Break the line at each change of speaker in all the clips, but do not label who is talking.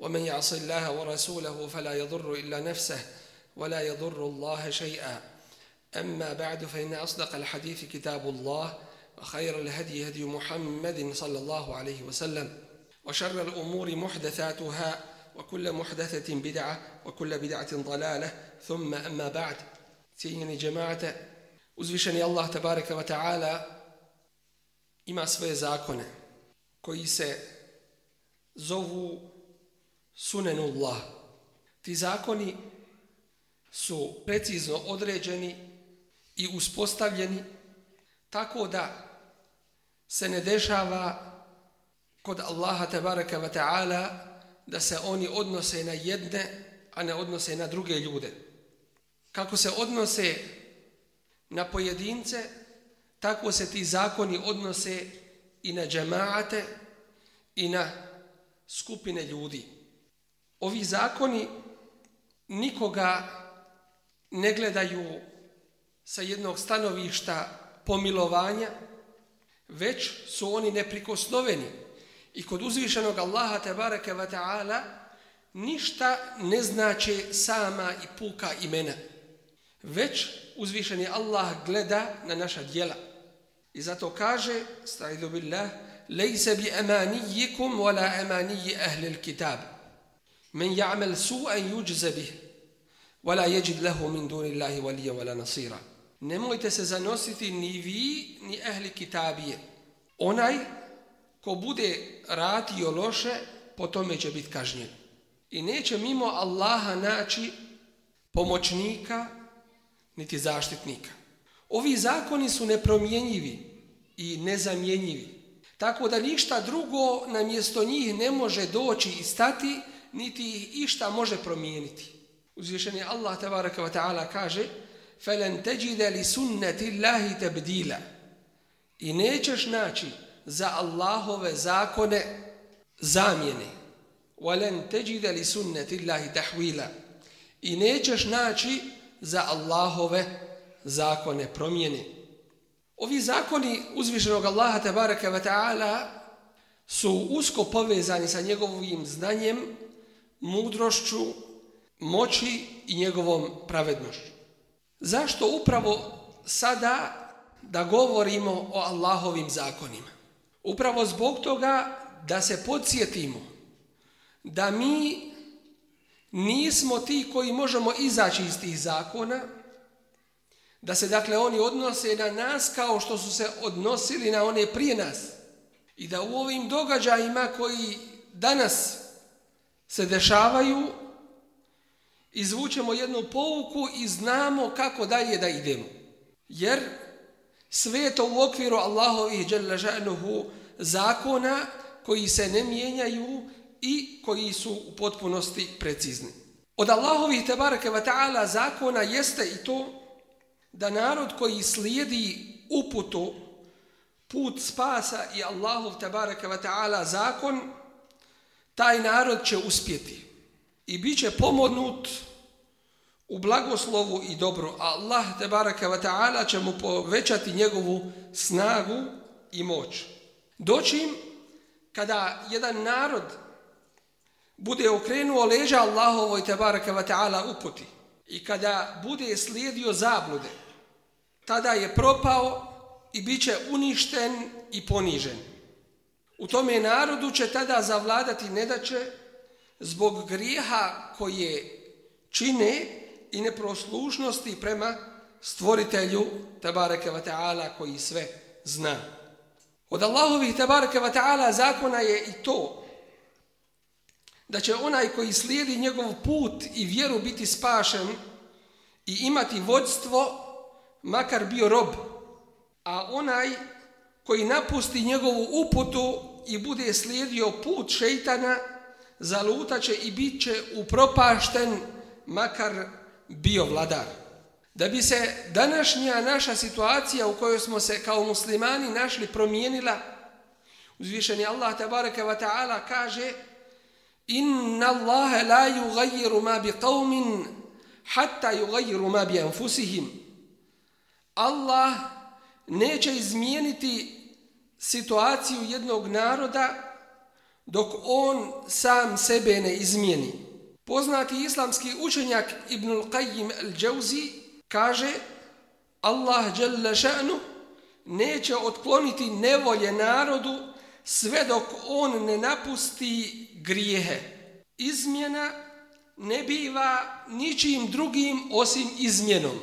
ومن يعص الله ورسوله فلا يضر إلا نفسه ولا يضر الله شيئا. أما بعد فإن أصدق الحديث كتاب الله وخير الهدي هدي محمد صلى الله عليه وسلم وشر الأمور محدثاتها وكل محدثة بدعة وكل بدعة ضلالة. ثم أما بعد سيني جماعة uzvišeni Allah tabaraka wa ta'ala ima svoje zakone koji se zovu sunenullah. Ti zakoni su precizno određeni i uspostavljeni tako da se ne dešava kod Allaha tabaraka wa ta'ala da se oni odnose na jedne, a ne odnose na druge ljude. Kako se odnose na pojedince, tako se ti zakoni odnose i na džemaate i na skupine ljudi. Ovi zakoni nikoga ne gledaju sa jednog stanovišta pomilovanja, već su oni neprikosnoveni. I kod uzvišenog Allaha tabaraka wa ta'ala ništa ne znače sama i puka imena. Već uzvišeni Allah gleda na naša djela. I zato kaže, sta'idu billah, lejse bi emanijikum wala emaniji ahli kitabu. Men ja'mel su'an yuđze bih, wala jeđid lehu min duni Allahi wala nasira. Nemojte se zanositi ni vi, ni ahli kitabije. Onaj ko bude ratio loše, po tome će biti kažnjen. I neće mimo Allaha naći pomoćnika, niti zaštitnika. Ovi zakoni su nepromjenjivi i nezamjenjivi. Tako da ništa drugo na mjesto njih ne može doći i stati, niti ih išta može promijeniti. Uzvišeni Allah tabaraka wa ta'ala kaže فَلَنْ تَجِدَ لِسُنَّةِ اللَّهِ تَبْدِيلًا I nećeš naći za Allahove zakone zamjene. وَلَنْ تَجِدَ لِسُنَّةِ اللَّهِ تَحْوِيلًا I nećeš naći za Allahove zakone promjene. Ovi zakoni uzvišenog Allaha tabaraka wa ta'ala su usko povezani sa njegovim znanjem, mudrošću, moći i njegovom pravednošću. Zašto upravo sada da govorimo o Allahovim zakonima? Upravo zbog toga da se podsjetimo da mi nismo ti koji možemo izaći iz tih zakona, da se dakle oni odnose na nas kao što su se odnosili na one prije nas. I da u ovim događajima koji danas se dešavaju, izvučemo jednu pouku i znamo kako dalje da idemo. Jer sve to u okviru Allahovih zakona koji se ne mijenjaju i koji su u potpunosti precizni. Od Allahovih tebareke wa ta'ala zakona jeste i to da narod koji slijedi uputu, put spasa i Allahov tebareke wa ta'ala zakon, taj narod će uspjeti i bit će pomodnut u blagoslovu i dobru. Allah te baraka wa ta'ala će mu povećati njegovu snagu i moć. Doćim kada jedan narod bude okrenuo leđa Allahovoj tebareke wa ta'ala uputi i kada bude slijedio zablude, tada je propao i bit će uništen i ponižen. U tome narodu će tada zavladati nedaće zbog grijeha koje čine i neproslušnosti prema stvoritelju tabareke Vata'ala koji sve zna. Od Allahovih tabareke Vata'ala zakona je i to da će onaj koji slijedi njegov put i vjeru biti spašen i imati vodstvo, makar bio rob, a onaj koji napusti njegovu uputu i bude slijedio put šeitana, zalutaće i bit će upropašten makar bio vladar. Da bi se današnja naša situacija u kojoj smo se kao muslimani našli promijenila, uzvišeni Allah tabaraka wa ta'ala kaže Inna Allahe la yugayiru ma bi qavmin hatta yugayiru ma bi anfusihim. Allah neće izmijeniti situaciju jednog naroda dok on sam sebe ne izmijeni. Poznati islamski učenjak Ibnul Qayyim al-đauzi kaže Allah jalla ša'nu neće otkloniti nevolje narodu sve dok on ne napusti grijehe. Izmjena ne biva ničim drugim osim izmjenom.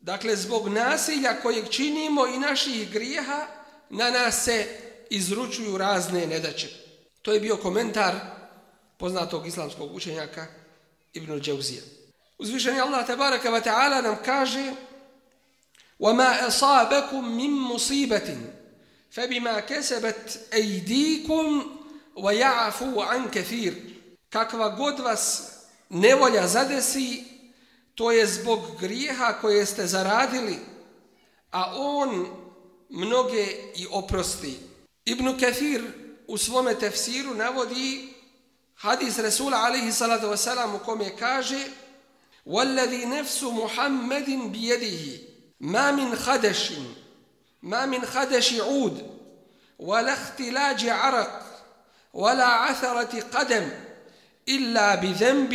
Dakle, zbog nasilja kojeg činimo i naših grijeha, na nas se izručuju razne nedaće. To je bio komentar poznatog islamskog učenjaka Ibn Đauzija. Uzvišeni Allah tabaraka wa ta'ala nam kaže وَمَا أَصَابَكُمْ مِنْ مُصِيبَةٍ فَبِمَا كَسَبَتْ أَيْدِيكُمْ وَيَعَفُوا عَنْ كَثِيرٍ Kakva god vas nevolja zadesi, to je zbog grijeha koje ste zaradili, a on mnoge i oprosti. Ibn Kathir u svome tefsiru navodi hadis Resula alaihi salatu wasalam u kome kaže وَالَّذِي نَفْسُ مُحَمَّدٍ بِيَدِهِ مَا مِنْ خَدَشٍ مَا مِنْ خَدَشِ عُودٍ وَلَا اخْتِلَاجِ عَرَقٍ وَلَا عَثَرَةِ قَدَمٍ إِلَّا بِذَنْبٍ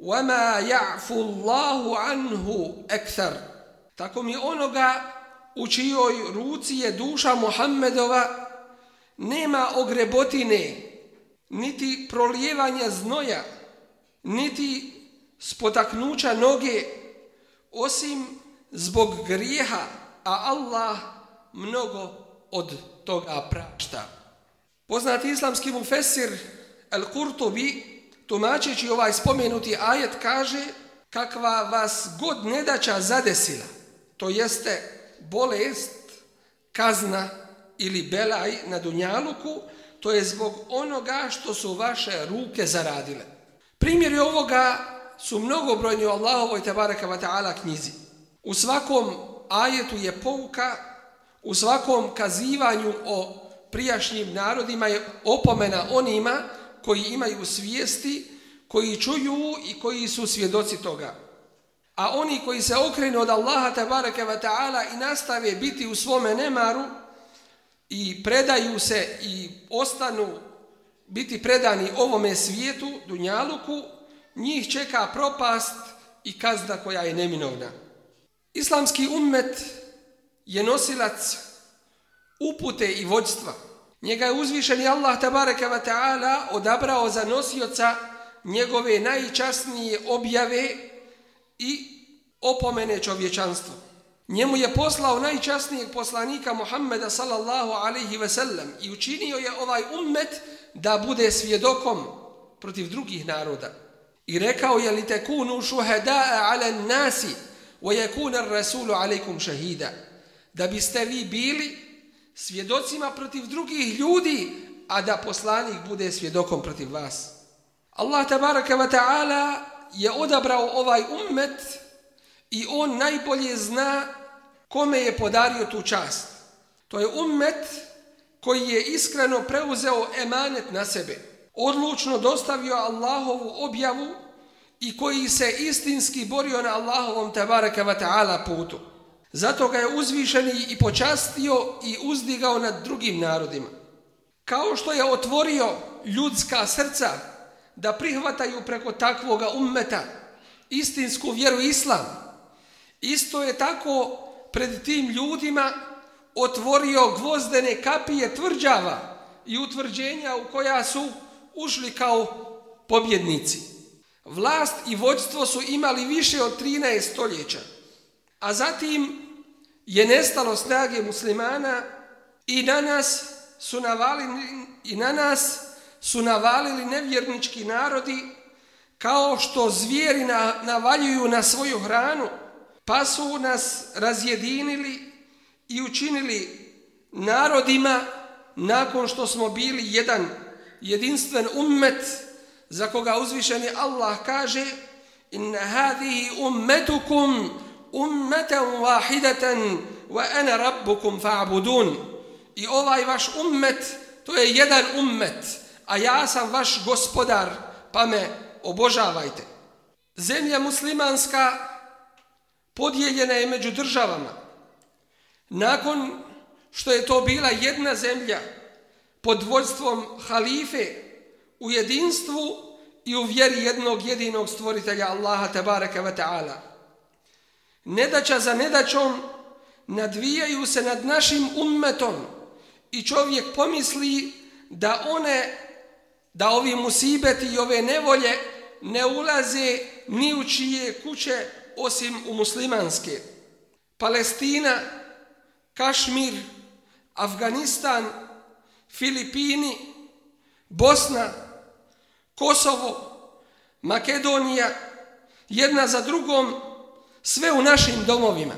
وَمَا يَعْفُ اللَّهُ عَنْهُ أَكْثَرٍ Tako mi onoga u čijoj ruci je duša Muhammedova nema ogrebotine, niti prolijevanja znoja, niti spotaknuća noge, osim zbog grijeha, a Allah mnogo od toga prašta. Poznati islamski mufesir Al-Qurtubi, tumačeći ovaj spomenuti ajet, kaže kakva vas god nedaća zadesila, to jeste bolest, kazna, ili belaj na dunjaluku, to je zbog onoga što su vaše ruke zaradile. Primjeri ovoga su mnogobrojni u Allahovoj tabaraka wa ta'ala knjizi. U svakom ajetu je pouka, u svakom kazivanju o prijašnjim narodima je opomena onima koji imaju svijesti, koji čuju i koji su svjedoci toga. A oni koji se okrenu od Allaha tabaraka wa ta'ala i nastave biti u svome nemaru, i predaju se i ostanu biti predani ovome svijetu, Dunjaluku, njih čeka propast i kazna koja je neminovna. Islamski ummet je nosilac upute i vođstva. Njega je uzvišeni Allah tabaraka wa ta'ala odabrao za nosioca njegove najčasnije objave i opomene čovječanstvu. Njemu je poslao najčasnijeg poslanika Muhammeda sallallahu alaihi ve sellem i učinio je ovaj ummet da bude svjedokom protiv drugih naroda. I rekao je li tekunu šuheda'a ala nasi wa yakuna rasulu alaikum shahida Da biste vi bili svjedocima protiv drugih ljudi, a da poslanik bude svjedokom protiv vas. Allah tabaraka wa ta'ala je odabrao ovaj ummet i on najbolje zna kome je podario tu čast. To je ummet koji je iskreno preuzeo emanet na sebe, odlučno dostavio Allahovu objavu i koji se istinski borio na Allahovom tabaraka wa ta'ala putu. Zato ga je uzvišeni i počastio i uzdigao nad drugim narodima. Kao što je otvorio ljudska srca da prihvataju preko takvoga ummeta istinsku vjeru islam, Isto je tako pred tim ljudima otvorio gvozdene kapije tvrđava i utvrđenja u koja su ušli kao pobjednici. Vlast i vođstvo su imali više od 13 stoljeća, a zatim je nestalo snage muslimana i na nas su navalili, i na nas su navalili nevjernički narodi kao što zvijeri navaljuju na svoju hranu, pa su nas razjedinili i učinili narodima nakon što smo bili jedan jedinstven ummet za koga uzvišeni Allah kaže inna hadihi ummetukum ummatan wahidatan wa ana rabbukum fa'budun. I ovaj vaš ummet to je jedan ummet a ja sam vaš gospodar pa me obožavajte zemlja muslimanska podijeljena je među državama nakon što je to bila jedna zemlja pod vođstvom halife u jedinstvu i u vjeri jednog jedinog stvoritelja Allaha tabaraka wa ta'ala. Nedaća za nedaćom nadvijaju se nad našim ummetom i čovjek pomisli da one, da ovi musibeti i ove nevolje ne ulaze ni u čije kuće osim u muslimanske. Palestina, Kašmir, Afganistan, Filipini, Bosna, Kosovo, Makedonija, jedna za drugom, sve u našim domovima.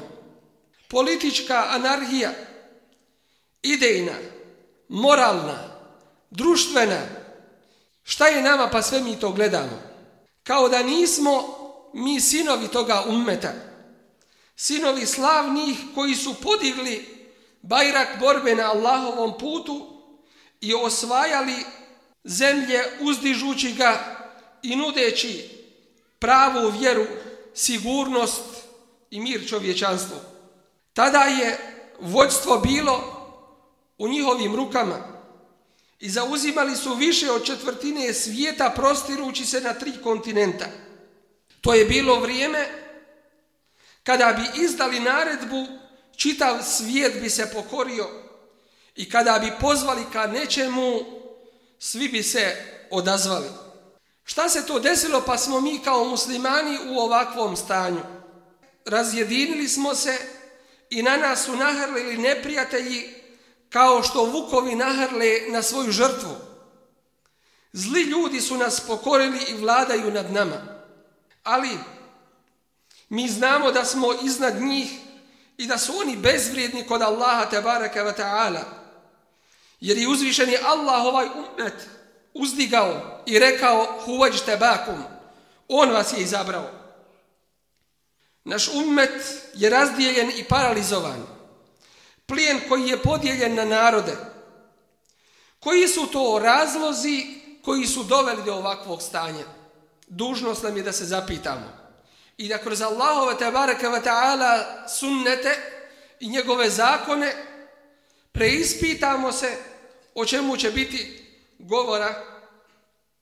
Politička anarhija, idejna, moralna, društvena, šta je nama pa sve mi to gledamo? Kao da nismo mi sinovi toga ummeta, sinovi slavnih koji su podigli bajrak borbe na Allahovom putu i osvajali zemlje uzdižući ga i nudeći pravu vjeru, sigurnost i mir čovječanstvu. Tada je vođstvo bilo u njihovim rukama i zauzimali su više od četvrtine svijeta prostirući se na tri kontinenta. To je bilo vrijeme kada bi izdali naredbu, čitav svijet bi se pokorio i kada bi pozvali ka nečemu, svi bi se odazvali. Šta se to desilo pa smo mi kao muslimani u ovakvom stanju? Razjedinili smo se i na nas su nahrlili neprijatelji kao što vukovi nahrle na svoju žrtvu. Zli ljudi su nas pokorili i vladaju nad nama. Ali mi znamo da smo iznad njih i da su oni bezvrijedni kod Allaha tabaraka wa ta'ala. Jer je uzvišeni Allah ovaj umet uzdigao i rekao huvađ tebakum. On vas je izabrao. Naš umet je razdijeljen i paralizovan. Plijen koji je podijeljen na narode. Koji su to razlozi koji su doveli do ovakvog stanja? Dužnost nam je da se zapitamo i da kroz Allahove tabaraka wa ta'ala sunnete i njegove zakone preispitamo se o čemu će biti govora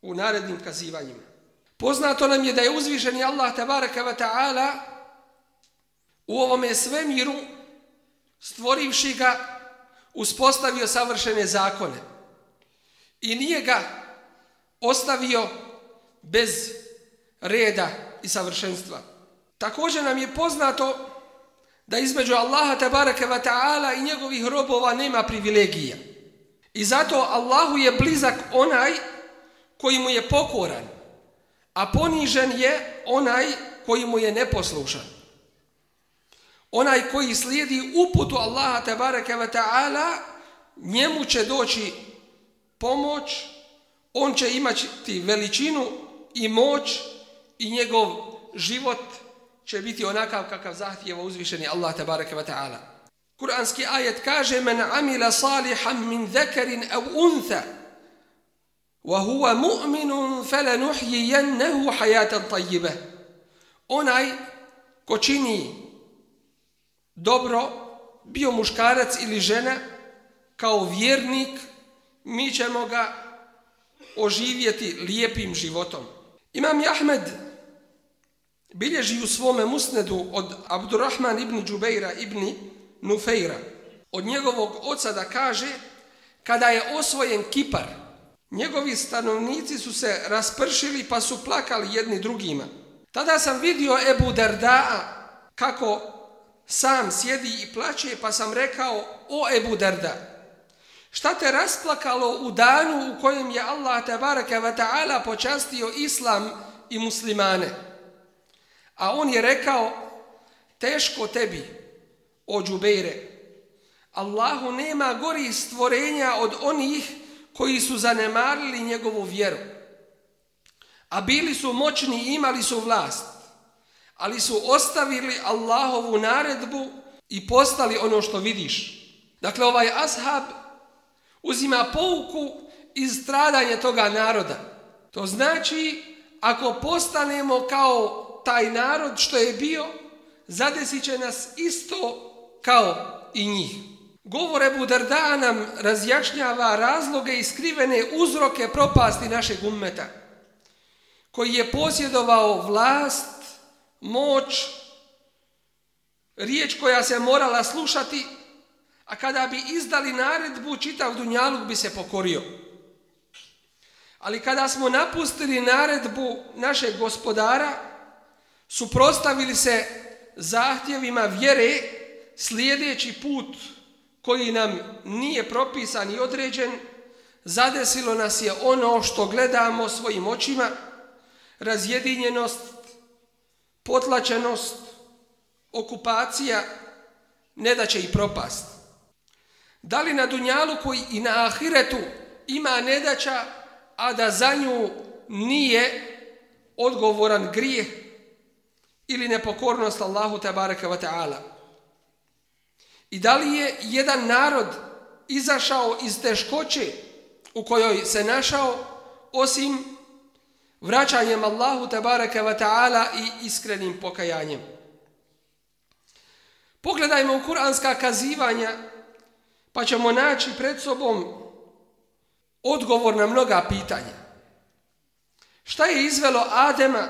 u narednim kazivanjima. Poznato nam je da je uzvišeni Allah tabaraka wa ta'ala u ovome svemiru stvorivši ga uspostavio savršene zakone i nije ga ostavio bez reda i savršenstva. Također nam je poznato da između Allaha tabaraka wa ta'ala i njegovih robova nema privilegija. I zato Allahu je blizak onaj koji mu je pokoran, a ponižen je onaj koji mu je neposlušan. Onaj koji slijedi uputu Allaha tabaraka wa ta'ala, njemu će doći pomoć, on će imati veličinu i moć i njegov život će biti onakav kakav zahtijeva uzvišeni Allah tabaraka wa ta'ala. Kur'anski ajet kaže men amila salihan min zakarin au untha wa huwa mu'minun falanuhyiyannahu hayatan tayyibah. Onaj ko čini dobro, bio muškarac ili žena, kao vjernik, mi ćemo ga oživjeti lijepim životom. Imam Ahmed bilježi u svome musnedu od Abdurrahman ibn Džubeira ibn Nufeira od njegovog oca da kaže kada je osvojen Kipar njegovi stanovnici su se raspršili pa su plakali jedni drugima. Tada sam vidio Ebu Dardaa kako sam sjedi i plaće pa sam rekao o Ebu Derda, šta te rasplakalo u danu u kojem je Allah tabaraka wa ta'ala počastio islam i muslimane? A on je rekao, teško tebi, o Džubeire, Allahu nema gori stvorenja od onih koji su zanemarili njegovu vjeru. a bili su moćni i imali su vlast, ali su ostavili Allahovu naredbu i postali ono što vidiš. Dakle, ovaj ashab uzima pouku iz stradanja toga naroda. To znači, ako postanemo kao taj narod što je bio, zadesit će nas isto kao i njih. Govor Ebu Darda nam razjašnjava razloge i skrivene uzroke propasti našeg ummeta, koji je posjedovao vlast, moć, riječ koja se morala slušati, a kada bi izdali naredbu, čitav Dunjaluk bi se pokorio. Ali kada smo napustili naredbu našeg gospodara, suprostavili se zahtjevima vjere, slijedeći put koji nam nije propisan i određen, zadesilo nas je ono što gledamo svojim očima, razjedinjenost, potlačenost, okupacija, ne da će i propast. Da li na Dunjalu koji i na Ahiretu ima nedaća, a da za nju nije odgovoran grijeh ili nepokornost Allahu tabaraka wa ta'ala. I da li je jedan narod izašao iz teškoće u kojoj se našao osim vraćanjem Allahu tabaraka wa ta'ala i iskrenim pokajanjem. Pogledajmo u kuranska kazivanja pa ćemo naći pred sobom odgovor na mnoga pitanja. Šta je izvelo Adema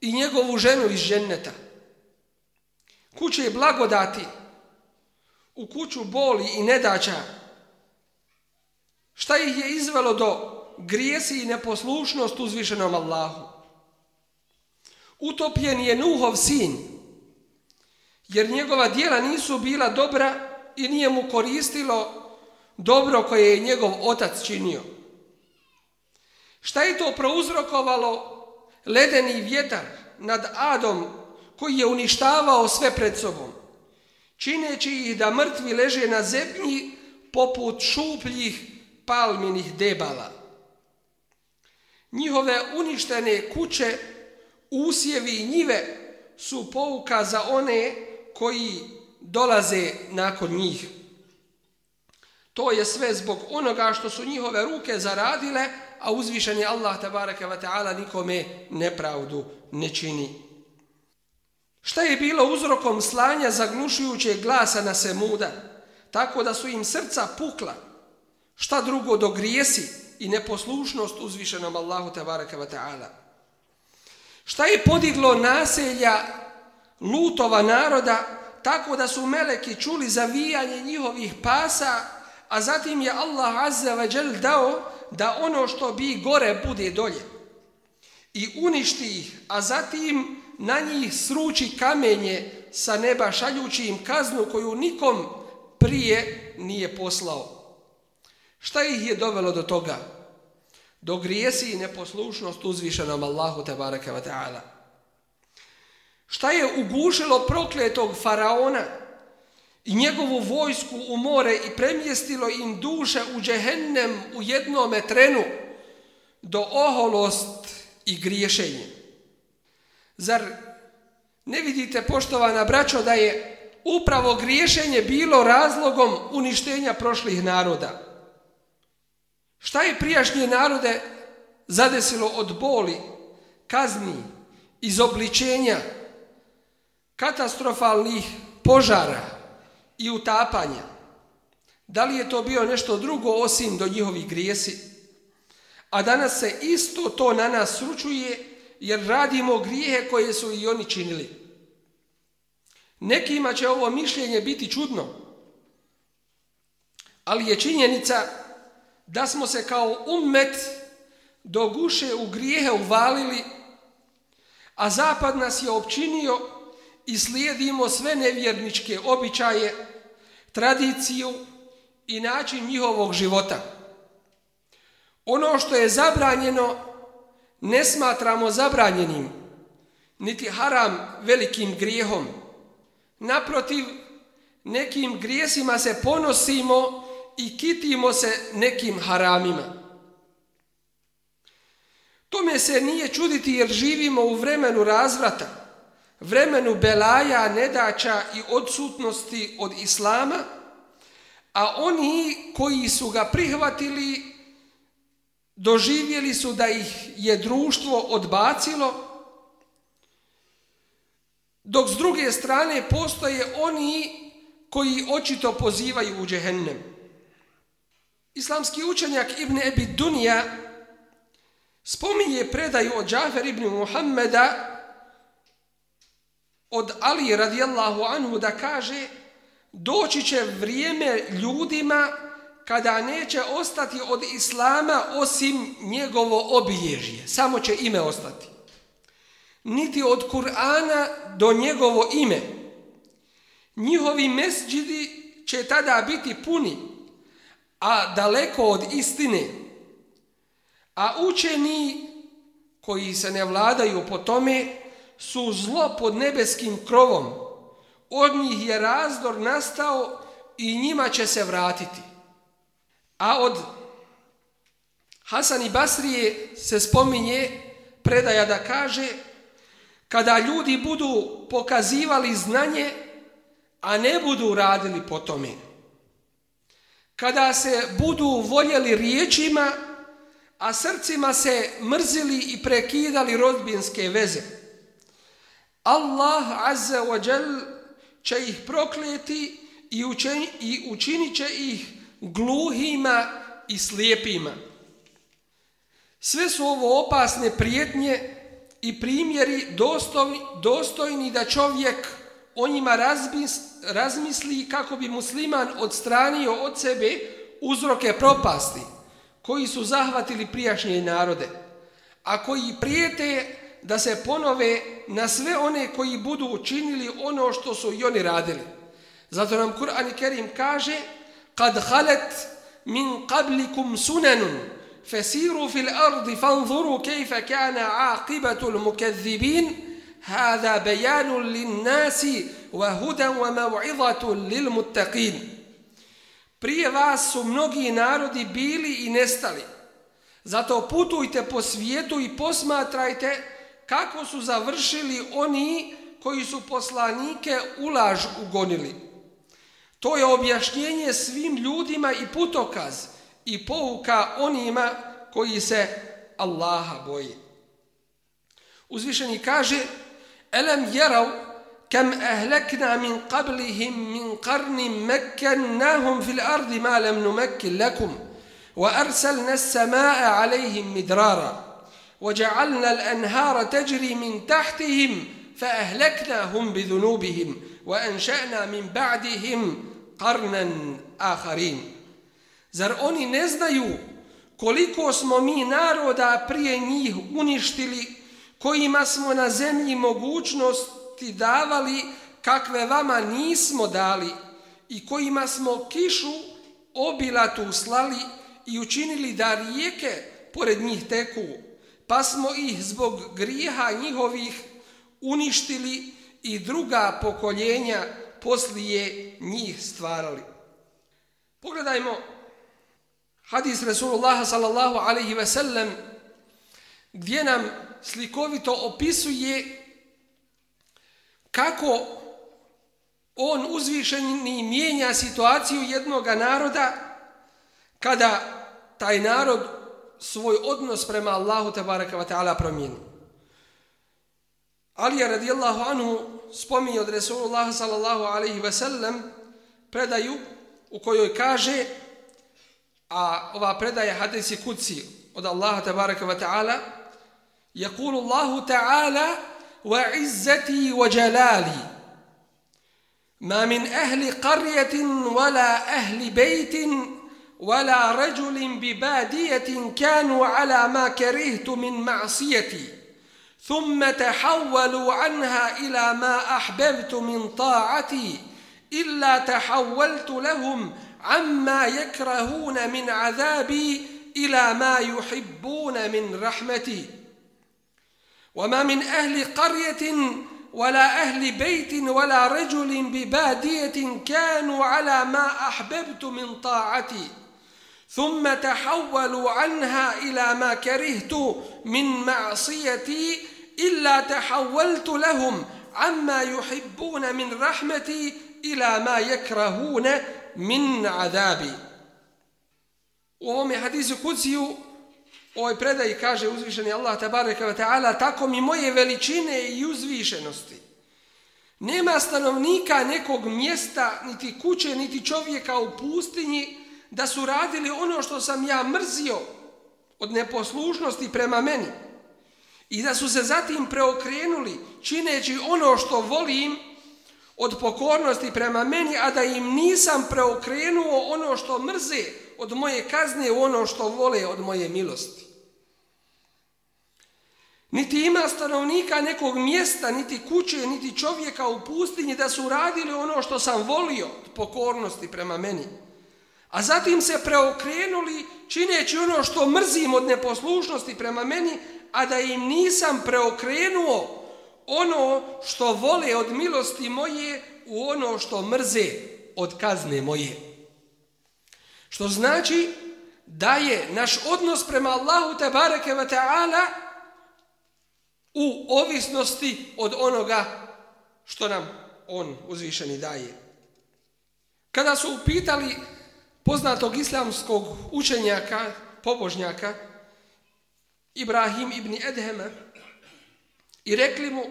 i njegovu ženu iz ženneta? Kuće je blagodati u kuću boli i nedaća. Šta ih je izvelo do grijesi i neposlušnost uzvišenom Allahu? Utopljen je Nuhov sin, jer njegova dijela nisu bila dobra i nije mu koristilo dobro koje je njegov otac činio. Šta je to prouzrokovalo ledeni vjetar nad Adom koji je uništavao sve pred sobom? čineći ih da mrtvi leže na zemlji poput šupljih palminih debala. Njihove uništene kuće, usjevi i njive su pouka za one koji dolaze nakon njih. To je sve zbog onoga što su njihove ruke zaradile, a uzvišeni Allah tabaraka wa ta'ala nikome nepravdu ne čini. Šta je bilo uzrokom slanja zaglušujućeg glasa na Semuda, tako da su im srca pukla? Šta drugo do grijesi i neposlušnost uzvišenom Allahu tabaraka wa ta'ala? Šta je podiglo naselja lutova naroda, tako da su meleki čuli zavijanje njihovih pasa, a zatim je Allah azza wa jel dao da ono što bi gore bude dolje. I uništi ih, a zatim na njih sruči kamenje sa neba šaljući im kaznu koju nikom prije nije poslao. Šta ih je dovelo do toga? Do grijesi i neposlušnost uzvišenom Allahu tabaraka wa ta'ala. Šta je ugušilo prokletog faraona i njegovu vojsku u more i premjestilo im duše u džehennem u jednom trenu do oholost i griješenje? Zar ne vidite, poštovana braćo, da je upravo griješenje bilo razlogom uništenja prošlih naroda? Šta je prijašnje narode zadesilo od boli, kazni, izobličenja, katastrofalnih požara i utapanja? Da li je to bio nešto drugo osim do njihovih grijesi? A danas se isto to na nas sručuje jer radimo grijehe koje su i oni činili. Nekima će ovo mišljenje biti čudno, ali je činjenica da smo se kao ummet do guše u grijehe uvalili, a zapad nas je općinio i slijedimo sve nevjerničke običaje, tradiciju i način njihovog života. Ono što je zabranjeno ne smatramo zabranjenim, niti haram velikim grijehom. Naprotiv, nekim grijesima se ponosimo i kitimo se nekim haramima. Tome se nije čuditi jer živimo u vremenu razvrata, vremenu belaja, nedaća i odsutnosti od islama, a oni koji su ga prihvatili doživjeli su da ih je društvo odbacilo, dok s druge strane postoje oni koji očito pozivaju u džehennem. Islamski učenjak Ibn Ebi Dunija spominje predaju od Džafer ibn Muhammeda od Ali radijallahu anhu da kaže doći će vrijeme ljudima kada neće ostati od Islama osim njegovo obilježje. Samo će ime ostati. Niti od Kur'ana do njegovo ime. Njihovi mesđidi će tada biti puni, a daleko od istine. A učeni koji se ne vladaju po tome su zlo pod nebeskim krovom. Od njih je razdor nastao i njima će se vratiti. A od Hasan i Basrije se spominje predaja da kaže kada ljudi budu pokazivali znanje, a ne budu radili po tome. Kada se budu voljeli riječima, a srcima se mrzili i prekidali rodbinske veze. Allah Azza wa Jal će ih prokleti i učinit će ih gluhima i slijepima. Sve su ovo opasne prijetnje i primjeri dostojni, dostojni da čovjek o njima razmisli kako bi musliman odstranio od sebe uzroke propasti koji su zahvatili prijašnje narode, a koji prijete da se ponove na sve one koji budu učinili ono što su i oni radili. Zato nam Kur'an i Kerim kaže Kad halet min qablikum sunanun fesiru fil ardi fanzuru kejfe kana aqibatul mukezzibin هذا بيان للناس وهدى وموعظة للمتقين Prije vas su mnogi narodi bili i nestali. Zato putujte po svijetu i posmatrajte kako su završili oni koji su poslanike u laž ugonili. To je objašnjenje svim ljudima i putokaz i pouka onima koji se Allaha boji. Uzvišeni kaže Elem jerav kam ahlakna min qablihim min qarni makkannahum fil ardi ma lam numakkin lakum wa arsalna as-samaa'a 'alayhim midrara wa ja'alna al-anhara tajri min tahtihim fa ahlaknahum bi dhunubihim wa ansha'na min ba'dihim qarnan akharin zar oni ne znaju koliko smo mi naroda prije njih uništili kojima smo na zemlji mogućnosti davali kakve vama nismo dali i kojima smo kišu obilatu slali i učinili da rijeke pored njih teku, pa smo ih zbog grijeha njihovih uništili i druga pokoljenja poslije njih stvarali. Pogledajmo hadis Rasulullah sallallahu alaihi ve sellem gdje nam slikovito opisuje kako on uzvišeni mijenja situaciju jednog naroda kada taj narod svoj odnos prema Allahu tabaraka wa ta'ala promijeni. Ali je radijallahu anhu spominje od Resulullah sallallahu alaihi ve sellem predaju u kojoj kaže a ova predaja hadisi kuci od Allaha tabaraka wa ta'ala يقول الله تعالى وعزتي وجلالي. ما من أهل قرية ولا أهل بيت ولا رجل ببادية كانوا على ما كرهت من معصيتي ثم تحولوا عنها إلى ما أحببت من طاعتي إلا تحولت لهم عما يكرهون من عذابي إلى ما يحبون من رحمتي. وما من أهل قرية ولا أهل بيت ولا رجل ببادية كانوا على ما أحببت من طاعتي. ثم تحولوا عنها إلى ما كرهت من معصيتي إلا تحولت لهم عما يحبون من رحمتي إلى ما يكرهون من عذابي. ovome hadisu kuciju ovoj predaji kaže uzvišeni Allah tabareka wa ta'ala tako mi moje veličine i uzvišenosti. Nema stanovnika nekog mjesta, niti kuće, niti čovjeka u pustinji da su radili ono što sam ja mrzio od neposlušnosti prema meni i da su se zatim preokrenuli čineći ono što volim od pokornosti prema meni, a da im nisam preokrenuo ono što mrze od moje kazne u ono što vole od moje milosti. Niti ima stanovnika nekog mjesta, niti kuće, niti čovjeka u pustinji da su radili ono što sam volio od pokornosti prema meni. A zatim se preokrenuli čineći ono što mrzim od neposlušnosti prema meni, a da im nisam preokrenuo ono što vole od milosti moje u ono što mrze od kazne moje. Što znači da je naš odnos prema Allahu te bareke ve taala u ovisnosti od onoga što nam on uzvišeni daje. Kada su upitali poznatog islamskog učenjaka, pobožnjaka, Ibrahim ibn Edheme, i rekli mu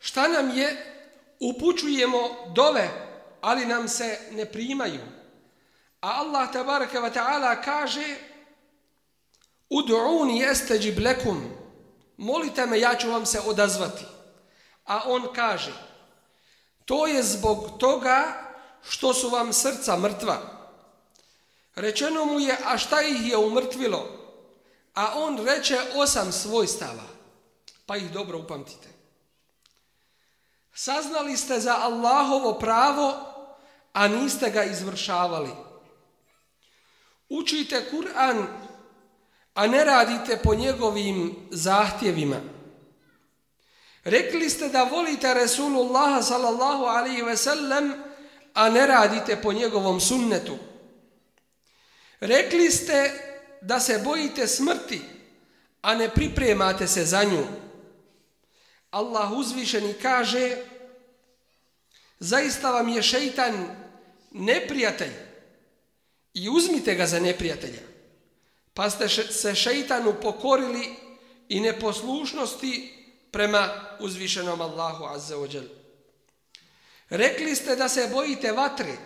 šta nam je, upućujemo dove, ali nam se ne primaju. A Allah tabaraka wa ta'ala kaže Udu'uni jesteđib lekum Molite me, ja ću vam se odazvati. A on kaže To je zbog toga što su vam srca mrtva. Rečeno mu je, a šta ih je umrtvilo? A on reče osam svojstava. Pa ih dobro upamtite. Saznali ste za Allahovo pravo, a niste ga izvršavali. Učite Kur'an, a ne radite po njegovim zahtjevima. Rekli ste da volite Resulullaha sallallahu alaihi ve sellem, a ne radite po njegovom sunnetu. Rekli ste da se bojite smrti, a ne pripremate se za nju. Allah uzvišeni kaže Zaista vam je šeitan neprijatelj i uzmite ga za neprijatelja. Pa ste se šeitanu pokorili i neposlušnosti prema uzvišenom Allahu Azza wa Jal. Rekli ste da se bojite vatre,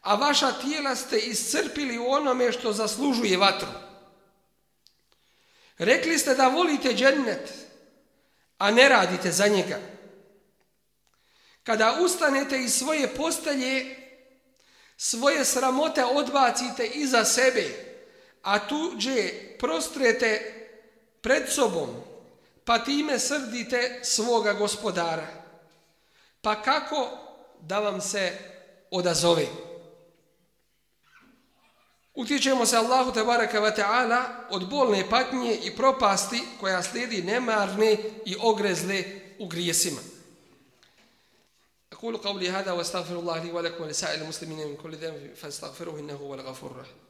a vaša tijela ste iscrpili u onome što zaslužuje vatru. Rekli ste da volite džennet, a ne radite za njega. Kada ustanete iz svoje postelje, svoje sramote odbacite iza sebe, a tuđe prostrete pred sobom, pa time srdite svoga gospodara. Pa kako da vam se odazove? Utječemo se Allahu tebareka wa ta'ala od bolne patnje i propasti koja slijedi nemarne i ogrezle u grijesima. أقول قولي هذا واستغفر الله لي ولكم ولسائر المسلمين من كل ذنب فاستغفروه إنه هو الغفور الرحيم